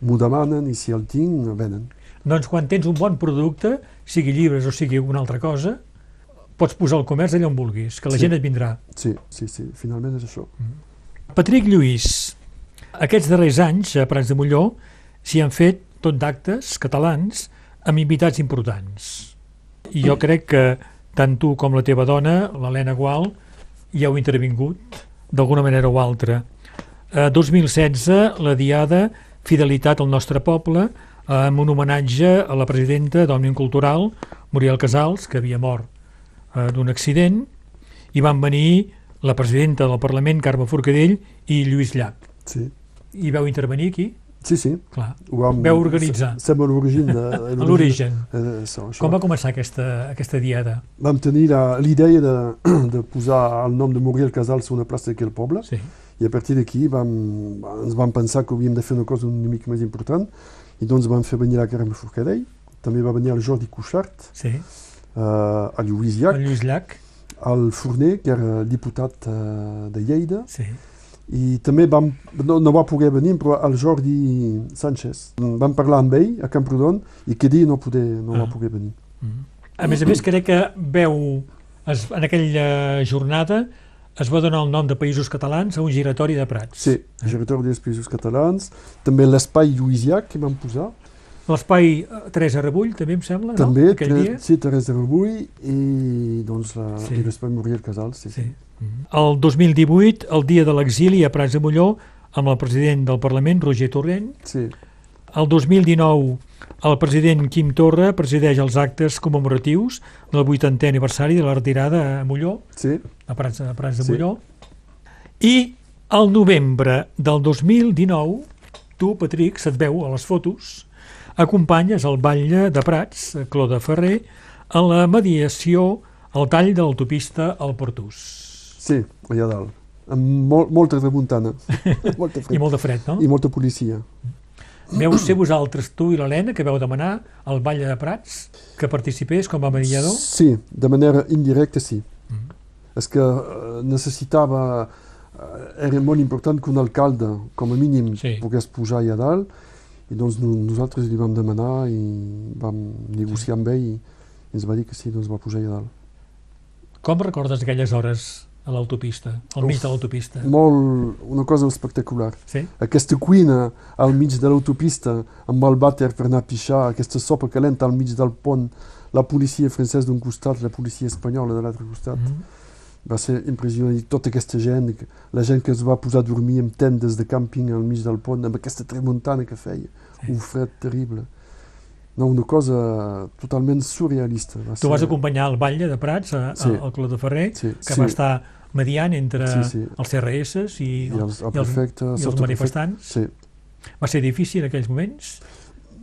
m'ho demanen i si el tinc, venen. Doncs quan tens un bon producte, sigui llibres o sigui alguna altra cosa, pots posar el comerç allà on vulguis, que la Sí. gent et vindrà. Sí, sí, sí, finalment és això. Patrick Lluís, aquests darrers anys a Prats de Molló s'hi han fet tot d'actes catalans amb invitats importants. I jo crec que tant tu com la teva dona, l'Helena Gual, hi heu intervingut d'alguna manera o altra. A 2016, la Diada Fidelitat al nostre poble, amb un homenatge a la presidenta d'Òmnium Cultural, Muriel Casals, que havia mort eh, d'un accident, i van venir la presidenta del Parlament, Carme Forcadell, i Lluís Llach. Sí, I veu intervenir aquí? sí, sí. Clar. Ho vam, Veu organitzar. Sem a l'origen. A l'origen. Eh. Com va començar aquesta, aquesta diada? Vam tenir la- l'idea de, de posar el nom de Muriel Casals a una plaça d'aquí al poble Sí. i a partir d'aquí vam, ens vam pensar que havíem de fer una cosa una mica més important i doncs vam fer venir la Carme Forcadell, també va venir el Jordi Cuixart, Sí. Eh, el Lluís El Llach, Lluís Llach. el Forner, que era diputat eh, de Lleida, Sí. i també vam, no, no va poder venir, però el Jordi Sánchez. Vam parlar amb ell a Camprodon i que dia no, poder, no Ah. va poder venir. A més a més, crec que veu, es, en aquella jornada, es va donar el nom de Països Catalans a un giratori de Prats. Sí, giratori dels països catalans, també l'espai Lluís Llach que vam posar, L'espai eh, Teresa Rebull, també em sembla, també, no? Aquell dia. sí, Teresa Rebull i doncs la, Sí. i l'espai Muriel Casals, sí, sí. Sí. El 2018, el dia de l'exili a Prats de Molló, amb el president del Parlament, Roger Torrent. sí. El 2019, el president Quim Torra presideix els actes commemoratius del 80è aniversari de la retirada a Molló, sí. a Prats, a Prats de Sí. Molló. I al novembre del 2019, tu, Patrick, se't veu a les fotos, acompanyes el batlle de Prats, a Cló de Ferrer, a la mediació al tall de l'autopista al Portús. Sí, allà dalt. Amb mol, molta remuntana. molta I fred. molt de fred, no? I molta policia. Veu ser vosaltres, tu i l'Helena, que veu demanar al batlle de Prats que participés com a mediador? Sí, de manera indirecta sí. És que eh, necessitava... eh, era molt important que un alcalde, com a mínim, Sí. pogués pujar allà dalt i doncs no, nosaltres li vam demanar i vam negociar amb ell i ens va dir que sí, doncs va pujar allà dalt. Com recordes aquelles hores a l'autopista, al mig Uf. de l'autopista? Molt, una cosa espectacular. Sí? Aquesta cuina al mig de l'autopista amb el vàter per anar a pixar, aquesta sopa calenta al mig del pont, la policia francesa d'un costat, la policia espanyola de l'altre costat. Mhm. Va ser impressionant i tota aquesta gent, la gent que es va posar a dormir en tendes de càmping al mig del pont, amb aquesta tramuntana que feia, un fred terrible. No, una cosa totalment surrealista. Va Tu ser- vas acompanyar el batlle de Prats a, Sí. al Cló de Ferrer, Sí, que sí. va estar mediant entre Sí, sí. els CRS i, I els, el i els, prefecte, i els manifestants. Sí. Va ser difícil en aquells moments?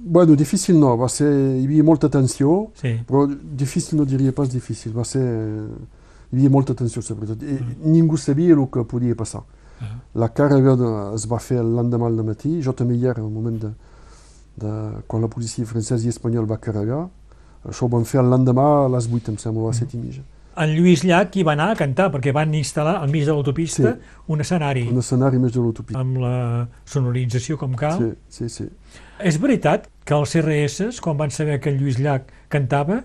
Bueno, difícil no, va ser, hi havia molta tensió, Sí. però difícil no diria pas difícil, va ser, hi havia molta tensió sobretot, i ningú sabia el que podia passar. Ah. La càrrega de, es va fer l'endemà al matí, jo també hi era al moment de, de, quan la policia francesa i espanyola va carregar, això ho vam fer l'endemà a les 8, em sembla, a les 7 i mitja. En Lluís Llach hi va anar a cantar, perquè van instal·lar al mig de l'autopista Sí. un escenari Un escenari més de l'autopista. amb la sonorització com cal. Sí, sí, sí. És veritat que els CRS, quan van saber que el Lluís Llach cantava,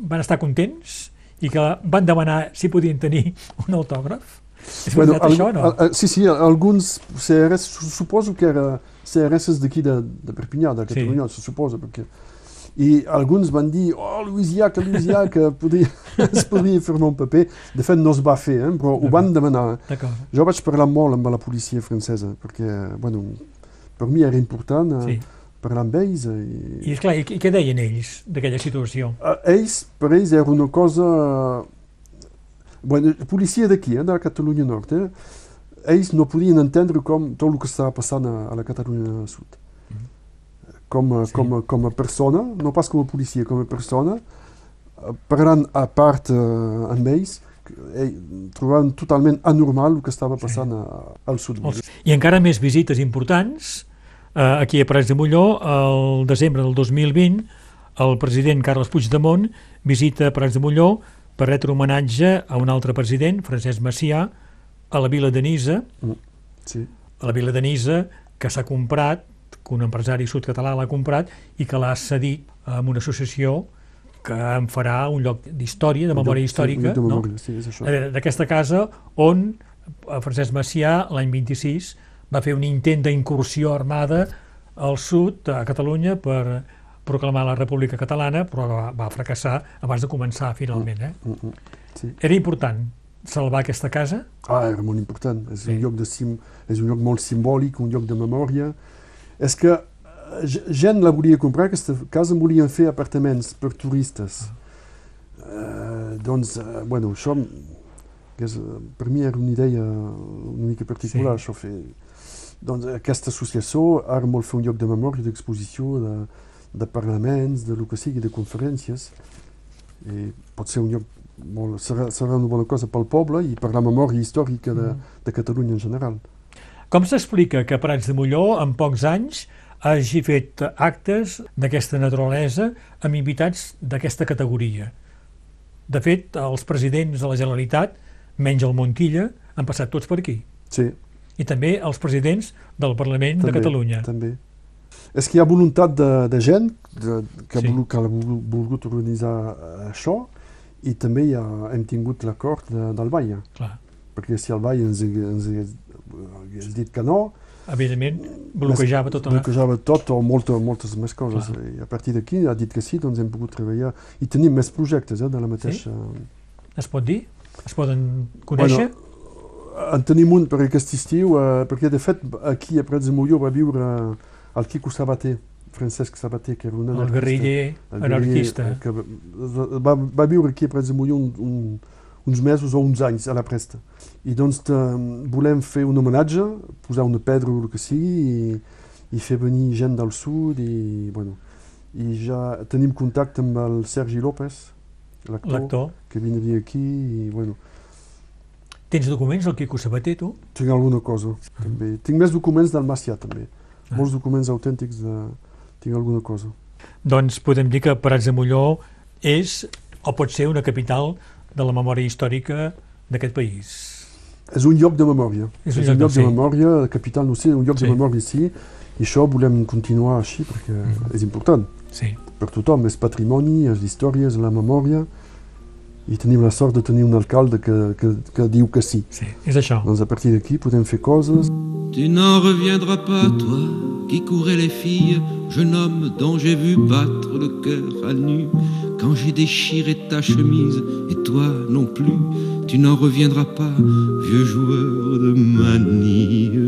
van estar contents i que van demanar si podien tenir un autògraf? És veritat al- això o no? al- al- sí, sí, alguns CRS, su- suposo que era CRS d'aquí de, de Perpinyà, de Sí. Catalunya, se suposa, perquè... I alguns van dir, oh, Llach, Lluís Llach, que podria, es podria firmar un paper. De fet, no es va fer, eh, però ho van demanar. Jo vaig parlar molt amb la policia francesa, perquè, bueno, per mi era important eh, Sí. Parlar amb ells. I, I, esclar, i, i què deien ells d'aquella situació? Eh, ells, per ells, era una cosa... Bueno, policia d'aquí, eh, de la Catalunya Nord, eh, ells no podien entendre com tot el que estava passant a, a la Catalunya Sud. Mhm. com a, Sí. com a, com a persona, no pas com a policia, com a persona, eh, parlant a part eh, amb ells, eh, trobant totalment anormal el que estava passant a, al sud. I encara més visites importants. Eh, aquí a Parets de Molló, el desembre del 2020, el president Carles Puigdemont visita Parets de Molló per retre homenatge a un altre president, Francesc Macià, a la vila de Nisa, Sí. a la vila de Nisa, que s'ha comprat, que un empresari sud-català l'ha comprat i que l'ha cedit a una associació que en farà un lloc d'història, de memòria Sí, històrica, de no? sí. Eh, d'aquesta casa on eh, Francesc Macià l'any 26 va fer un intent d'incursió armada al sud, a Catalunya, per proclamar la República Catalana, però va, va fracassar abans de començar finalment. Eh? Mm, mm, sí. Era important salvar aquesta casa? Ah, era molt important. És, Sí. un lloc de sim, és un lloc molt simbòlic, un lloc de memòria. És que eh, ge- gent la volia comprar, aquesta casa en volien fer apartaments per turistes. Eh, doncs, eh, bueno, això que és, per mi era una idea una mica particular, Sí. això fer... Doncs aquesta associació ara vol fer un lloc de memòria, d'exposició, de, de parlaments, de lo que sigui, de conferències. I pot ser un lloc molt, serà, serà una bona cosa pel poble i per la memòria històrica de, de Catalunya en general. Com s'explica que Prats de Molló, en pocs anys, hagi fet actes d'aquesta naturalesa amb invitats d'aquesta categoria? De fet, els presidents de la Generalitat, menys el Montilla, han passat tots per aquí. Sí, I també els presidents del Parlament de Catalunya. També. És que hi ha voluntat de, de gent de, que, Sí. sí. que ha volgut, organitzar eh, això i també hi ha, hem tingut l'acord de, del Clar. perquè si el ens, ens hagués, dit que no, Evidentment, bloquejava tota la... bloquejava tot o molta, moltes més coses. Clar. I a partir d'aquí ha dit que sí, doncs hem pogut treballar i tenim més projectes eh, de la mateixa... Es pot dir? Es poden conèixer? Bueno, en tenim un per aquest estiu, eh, perquè de fet aquí a Prats de Molló va viure el Quico Sabater, Francesc Sabater, que era un el anarquista. guerriller El anarquista. guerriller, que va, va, viure aquí a Prats de Molló un, un, uns mesos o uns anys a la presta. I doncs te, volem fer un homenatge, posar una pedra o el que sigui i, i fer venir gent del sud i, bueno, i ja tenim contacte amb el Sergi López, L'actor. que vindria aquí i, bueno, Tens documents, el Quico Sabater, tu? tinc alguna cosa, també. Tinc més documents del Macià, també. Ah. Molts documents autèntics de... Tinc alguna cosa. Doncs podem dir que Prats de Molló és o pot ser una capital de la memòria històrica d'aquest país. És un lloc de memòria. És un és lloc un lloc de- de memòria, capital no sé, un lloc Sí. de memòria sí, i això volem continuar així perquè Mhm. és important Sí. per tothom, és patrimoni, és l'història, és la memòria i tenim la sort de tenir un alcalde que, que, que diu que sí. Sí, és això. Doncs a partir d'aquí podem fer coses. Tu n'en reviendras pas, toi qui courais les filles, jeune homme dont j'ai vu battre le cœur à nu. Quand j'ai déchiré ta chemise, et toi non plus, tu n'en reviendras pas, vieux joueur de manille.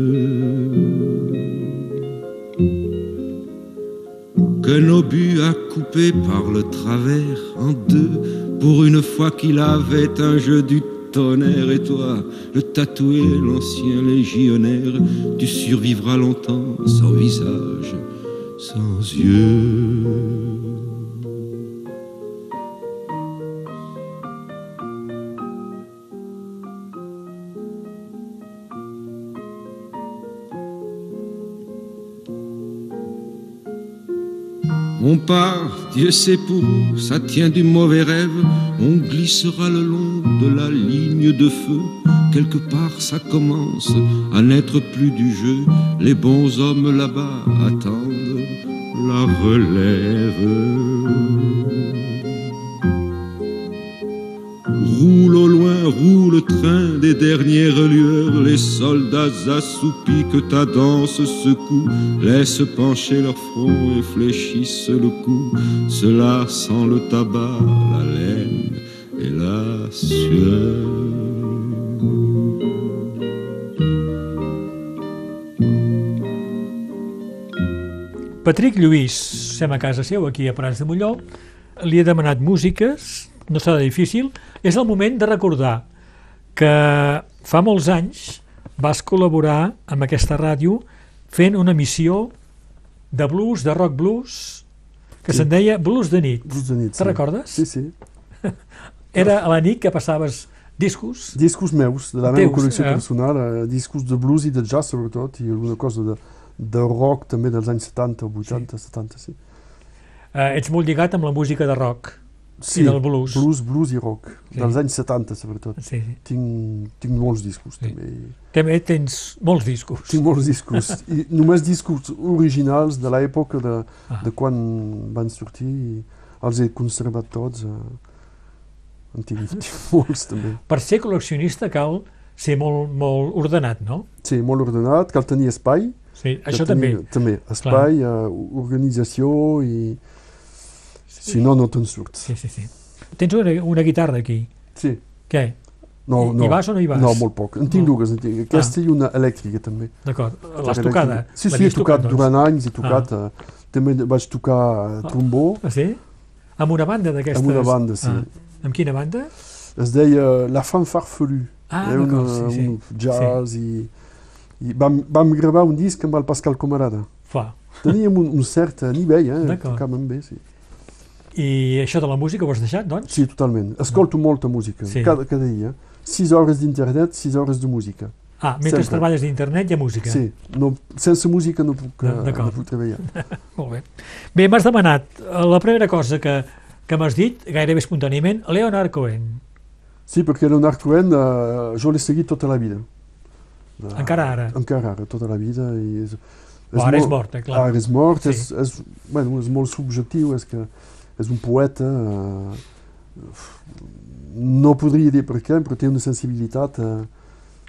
Qu'un obus a coupé par le travers en deux, pour une fois qu'il avait un jeu du tonnerre, et toi, le tatoué, l'ancien légionnaire, tu survivras longtemps sans visage, sans yeux. On part, Dieu sait pour, ça tient du mauvais rêve. On glissera le long de la ligne de feu. Quelque part, ça commence à n'être plus du jeu. Les bons hommes là-bas attendent la relève. Roule au loin, roule le train des dernières lueurs, les soldats assoupis que ta danse secoue, laissent pencher leur front et fléchissent le cou, cela sent le tabac, la laine et la sueur. Patrick Lluís, sem a casa seu, aquí a Prats de Molló, li he demanat músiques, no serà difícil, és el moment de recordar que fa molts anys vas col·laborar amb aquesta ràdio fent una missió de blues, de rock blues, que Sí. se'n deia Blues de nit. Blues de nit, Te recordes? Sí, sí. Era a la nit que passaves discos. Discos meus, de la Teus, meva col·lecció eh? personal, eh, discos de blues i de jazz sobretot, i alguna cosa de, de rock també dels anys 70, 80, 70, sí. Eh, ets molt lligat amb la música de rock. Sí, I del blues. blues, blues i rock, Sí. dels anys 70 sobretot. Sí, sí. Tinc, tinc molts discos Sí. també. També tens molts discos. Tinc molts discos, i només discos originals de l'època de, Ah. de quan van sortir, i els he conservat tots. Eh. En tinc, tinc molts també. Per ser col·leccionista cal ser molt, molt ordenat, no? Sí, molt ordenat, cal tenir espai, Sí, això tenir, també. també espai, eh, organització i si no, no te'n surts. Sí, sí, sí. Tens una, una guitarra aquí. Sí. Què? No, I- no. hi vas o no hi vas? No, molt poc. En tinc No. dues. En tinc. Aquesta i una elèctrica també. D'acord. L'has tocada? Sí, sí, he tocat doncs? durant anys, he tocat. Eh, també vaig tocar eh, trombó Ah, sí? Amb una banda d'aquestes? amb una banda, sí. Ah. Amb quina banda? Es deia La Femme Farfelue. Ah, Era d'acord, una, sí, sí. un jazz i, i vam, vam gravar un disc amb el Pascal Comarada. Fa. Teníem un, un cert nivell, eh? D'acord. Tocàvem bé, sí. I això de la música ho has deixat, doncs? Sí, totalment. Escolto molta música, Sí. cada, cada dia. Sis hores d'internet, sis hores de música. Ah, mentre Sempre. treballes d'internet hi ha música. Sí, no, sense música no puc, Ah, eh, no puc treballar. Molt bé. Bé, m'has demanat eh, la primera cosa que, que m'has dit, gairebé espontàniament, Leonard Cohen. Sí, perquè Leonard Cohen eh, jo l'he seguit tota la vida. Eh, Encara ara. Encara ara, tota la vida. I és, Però ara és mort, eh, clar. Ara és mort, Sí. és, és, bueno, és molt subjectiu, és que és un poeta, eh, no podria dir per què, però té una sensibilitat eh,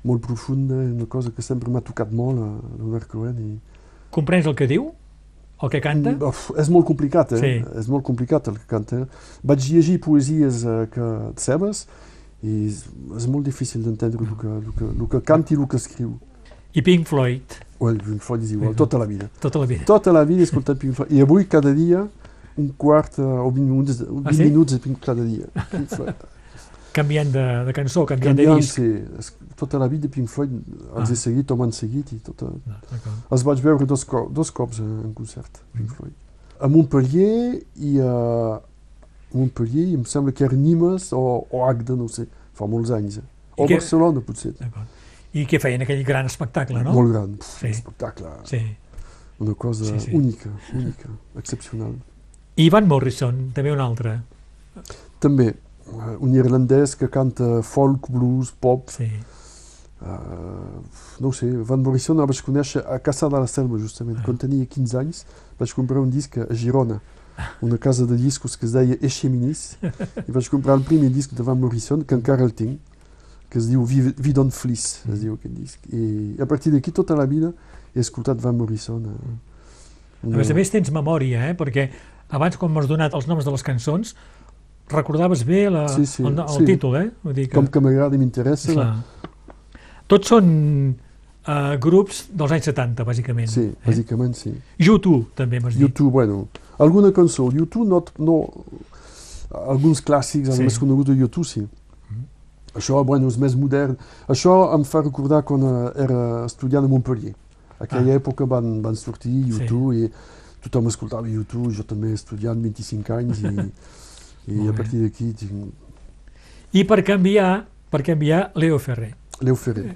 molt profunda, una cosa que sempre m'ha tocat molt a Leonard Cohen. I, Comprens el que diu? El que canta? Mm, Uf, és molt complicat, eh? Sí. És molt complicat el que canta. Vaig llegir poesies eh, que, seves i és, és molt difícil d'entendre el, que, el, que, el que canta i el que escriu. I Pink Floyd, Well, Pink Floyd és igual, Mhm. tota la vida. tota la vida. Tota la vida he escoltat Pink Floyd. I avui cada dia un quart eh, o 20 minuts, 20 Ah, sí? minuts de Pink cada dia. Pink Floyd. Canviant de, de cançó, canviant Canviant, de disc. sí, tota la vida Pink Floyd els Ah. he seguit o m'han seguit i tota, d'acord. els vaig veure dos, co dos cops en, concert, Pink Floyd. A Montpellier i a Montpellier, i em sembla que era Nimes o, o Agde, no sé, fa molts anys. Eh? O I Barcelona, potser. D'acord. I què feien aquell gran espectacle, no? Molt gran, Pff, Sí. un espectacle, Sí. una cosa Sí, sí. única, única, excepcional. I Van Morrison, també un altre. També, un irlandès que canta folk, blues, pop, Sí. Uh, no sé, Van Morrison el vaig conèixer a Casa de la Selva, justament. Ah. Quan tenia 15 anys vaig comprar un disc a Girona, una casa de discos que es deia Echeminis, i vaig comprar el primer disc de Van Morrison, que encara el tinc, que es diu Vid Vid on Fleece, es diu aquest disc. I a partir d'aquí tota la vida he escoltat Van Morrison. Uh, A més a més tens memòria, eh? perquè abans quan m'has donat els noms de les cançons recordaves bé la, Sí, sí, el, el sí. títol, eh? Vull dir que, Com que m'agrada i m'interessa, clar. Tots són uh, grups dels anys 70, bàsicament. sí, eh? bàsicament sí. YouTube, també m'has dit. YouTube, bueno, alguna cançó, YouTube no, no alguns clàssics, els Sí. més coneguts de YouTube, sí. Això, bueno, és més modern. Això em fa recordar quan eh, era estudiant a Montpellier. Aquella Ah. època van, van sortir YouTube i tothom escoltava YouTube, jo també estudiant 25 anys i, i a partir d'aquí tinc I per canviar, per canviar Leo Ferrer. Leo Ferrer.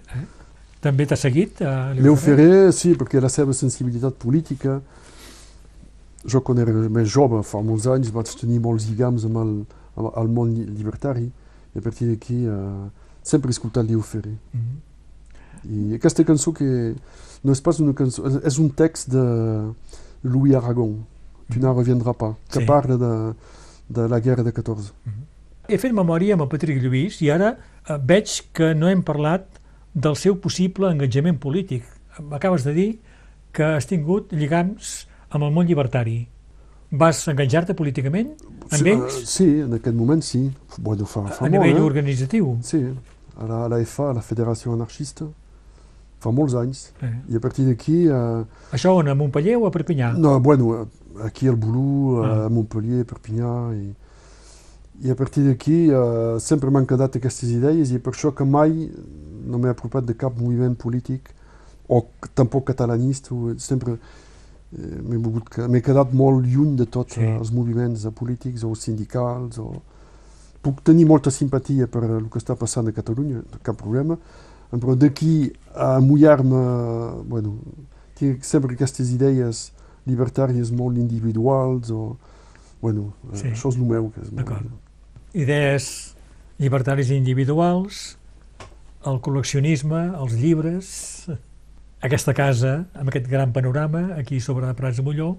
També t'ha seguit? Uh, Leo Ferrer, sí, perquè la seva sensibilitat política, jo quan era més jove, fa molts anys, vaig tenir molts lligams amb el, amb el món lli- llibertari, i a partir d'aquí uh, sempre he escoltat Leo Ferrer. Mhm. I aquesta cançó que no és pas una cançó, és un text de Louis Aragon, Tu n'en reviendras pas, que Sí. parla de, de la guerra de 14. He fet memòria amb el Patrick Lluís i ara eh, veig que no hem parlat del seu possible engatjament polític. M'acabes de dir que has tingut lligams amb el món llibertari. Vas enganjar-te políticament amb sí, ells eh, sí, en aquest moment sí. Bueno, fa, fa a molt, nivell eh? organitzatiu? Sí, a la, a la FA, a la Federació Anarxista, fa molts anys. Eh. I a partir d'aquí... Eh, Això on, a Montpellier o a Perpinyà? no, bueno, aquí al Boulou, Ah. a Montpellier, Perpinyà... I, i a partir d'aquí eh, sempre m'han quedat aquestes idees i per això que mai no m'he apropat de cap moviment polític o tampoc catalanista. o- Sempre eh, m'he volgut m'he quedat molt lluny de tots Sí. els moviments polítics o sindicals. O... Puc tenir molta simpatia per el que està passant a Catalunya, cap problema, però d'aquí a mullar-me, bueno, tinc sempre aquestes idees libertàries molt individuals o... Bueno, Sí. sí. això és el meu. Que és molt- D'acord. Idees llibertaris individuals, el col·leccionisme, els llibres, aquesta casa amb aquest gran panorama aquí sobre Prats de Molló,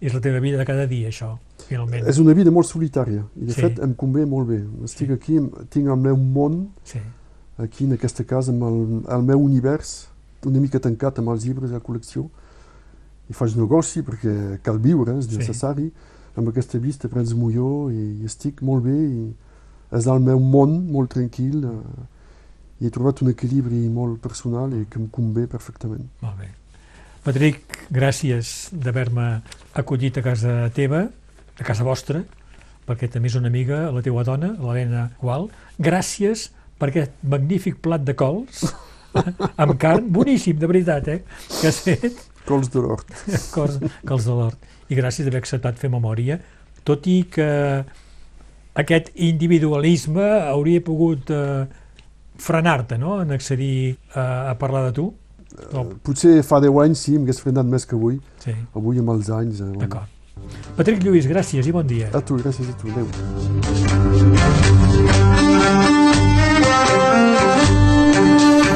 és la teva vida de cada dia, això, finalment. És una vida molt solitària i de Sí. sí. fet em convé molt bé. Estic aquí, tinc el meu món Sí, aquí en aquesta casa amb el, el meu univers una mica tancat amb els llibres de la col·lecció i faig negoci perquè cal viure, és Sí. necessari amb aquesta vista prens Molló i, i estic molt bé i és el meu món molt tranquil eh, i he trobat un equilibri molt personal i que em convé perfectament. molt bé. Patrick, gràcies d'haver-me acollit a casa teva, a casa vostra, perquè també és una amiga, la teua dona, l'Helena Gual. Gràcies per aquest magnífic plat de cols amb carn, boníssim, de veritat, eh? Que has fet. Cols de l'hort. Cors, cols de l'hort. I gràcies d'haver acceptat fer memòria, tot i que aquest individualisme hauria pogut eh, frenar-te, no?, en accedir a, a parlar de tu. No, Potser fa 10 anys sí, m'hagués frenat més que avui. sí, Avui amb els anys... Eh, d'acord. Patrick Lluís, gràcies i bon dia. A tu, gràcies a tu. Adéu.